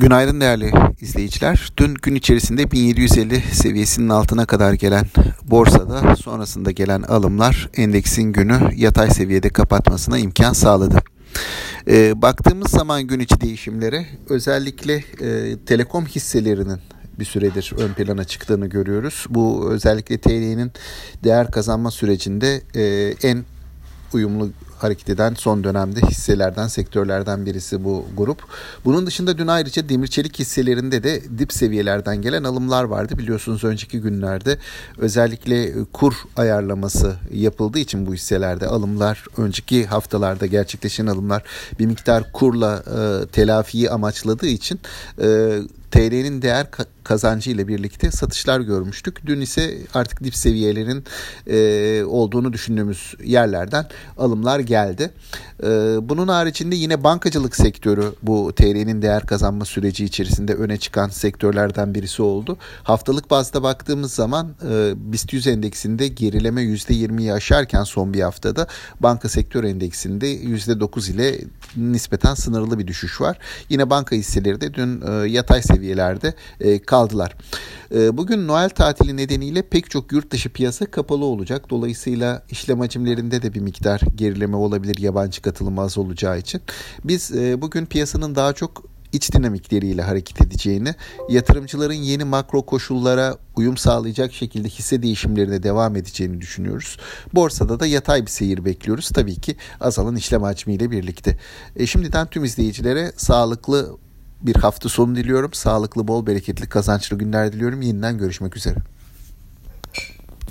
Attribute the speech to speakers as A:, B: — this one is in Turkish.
A: Günaydın değerli izleyiciler. Dün gün içerisinde 1750 seviyesinin altına kadar gelen borsada sonrasında gelen alımlar endeksin günü yatay seviyede kapatmasına imkan sağladı. E, baktığımız zaman gün içi değişimlere özellikle e, telekom hisselerinin bir süredir ön plana çıktığını görüyoruz. Bu özellikle TL'nin değer kazanma sürecinde e, en uyumlu hareket eden son dönemde hisselerden, sektörlerden birisi bu grup. Bunun dışında dün ayrıca demir çelik hisselerinde de dip seviyelerden gelen alımlar vardı. Biliyorsunuz önceki günlerde özellikle kur ayarlaması yapıldığı için bu hisselerde alımlar önceki haftalarda gerçekleşen alımlar bir miktar kurla e, telafiyi amaçladığı için e, TL'nin değer kazancı ile birlikte satışlar görmüştük. Dün ise artık dip seviyelerin e, olduğunu düşündüğümüz yerlerden alımlar geldi. E, bunun haricinde yine bankacılık sektörü bu TL'nin değer kazanma süreci içerisinde öne çıkan sektörlerden birisi oldu. Haftalık bazda baktığımız zaman e, BIST 100 endeksinde gerileme %20'yi aşarken son bir haftada banka sektör endeksinde %9 ile nispeten sınırlı bir düşüş var. Yine banka hisseleri de dün e, yatay seviyelerde e, kaldılar. Bugün Noel tatili nedeniyle pek çok yurt dışı piyasa kapalı olacak. Dolayısıyla işlem hacimlerinde de bir miktar gerileme olabilir yabancı katılım az olacağı için. Biz e, bugün piyasanın daha çok iç dinamikleriyle hareket edeceğini, yatırımcıların yeni makro koşullara uyum sağlayacak şekilde hisse değişimlerine devam edeceğini düşünüyoruz. Borsada da yatay bir seyir bekliyoruz. Tabii ki azalan işlem hacmiyle birlikte. E, şimdiden tüm izleyicilere sağlıklı bir hafta sonu diliyorum. Sağlıklı, bol, bereketli, kazançlı günler diliyorum. Yeniden görüşmek üzere.